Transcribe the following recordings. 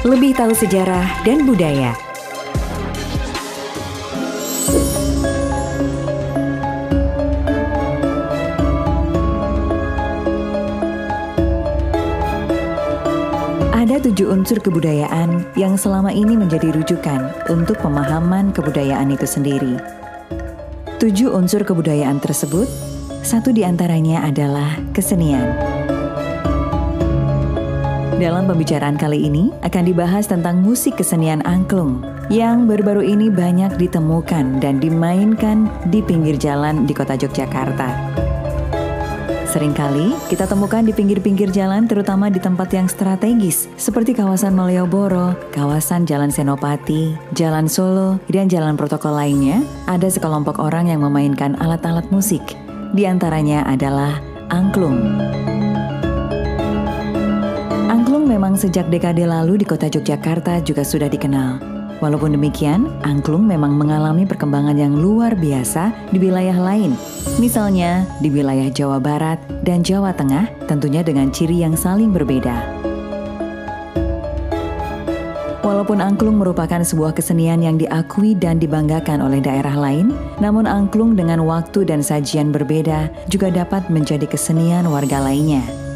Lebih tahu sejarah dan budaya. Ada tujuh unsur kebudayaan yang selama ini menjadi rujukan untuk pemahaman kebudayaan itu sendiri. Tujuh unsur kebudayaan tersebut, satu di antaranya adalah kesenian. Dalam pembicaraan kali ini akan dibahas tentang musik kesenian angklung yang baru-baru ini banyak ditemukan dan dimainkan di pinggir jalan di kota Yogyakarta. Seringkali kita temukan di pinggir-pinggir jalan terutama di tempat yang strategis seperti kawasan Malioboro, kawasan Jalan Senopati, Jalan Solo, dan jalan protokol lainnya ada sekelompok orang yang memainkan alat-alat musik. Di antaranya adalah angklung. Memang sejak dekade lalu di kota Yogyakarta juga sudah dikenal. Walaupun demikian, angklung memang mengalami perkembangan yang luar biasa di wilayah lain. Misalnya di wilayah Jawa Barat dan Jawa Tengah tentunya dengan ciri yang saling berbeda. Walaupun angklung merupakan sebuah kesenian yang diakui dan dibanggakan oleh daerah lain, namun angklung dengan waktu dan sajian berbeda juga dapat menjadi kesenian warga lainnya.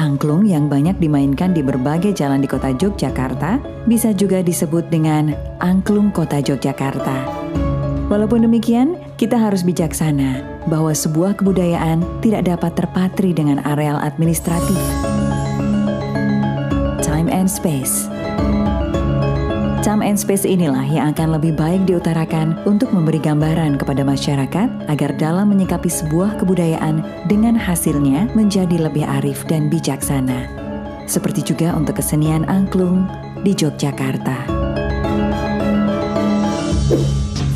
Angklung yang banyak dimainkan di berbagai jalan di kota Yogyakarta bisa juga disebut dengan angklung kota Yogyakarta. Walaupun demikian, kita harus bijaksana bahwa sebuah kebudayaan tidak dapat terpatri dengan areal administratif. Time and space. Time and space inilah yang akan lebih baik diutarakan untuk memberi gambaran kepada masyarakat agar dalam menyikapi sebuah kebudayaan dengan hasilnya menjadi lebih arif dan bijaksana. Seperti juga untuk kesenian angklung di Yogyakarta.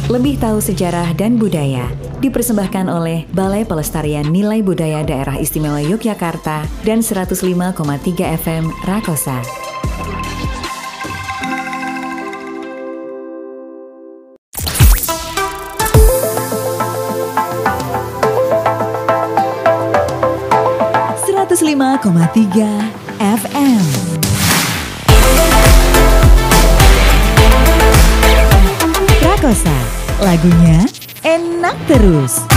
Lebih tahu sejarah dan budaya dipersembahkan oleh Balai Pelestarian Nilai Budaya Daerah Istimewa Yogyakarta dan 105,3 FM Rakosa. 105,3 FM. Prakosa, lagunya enak terus.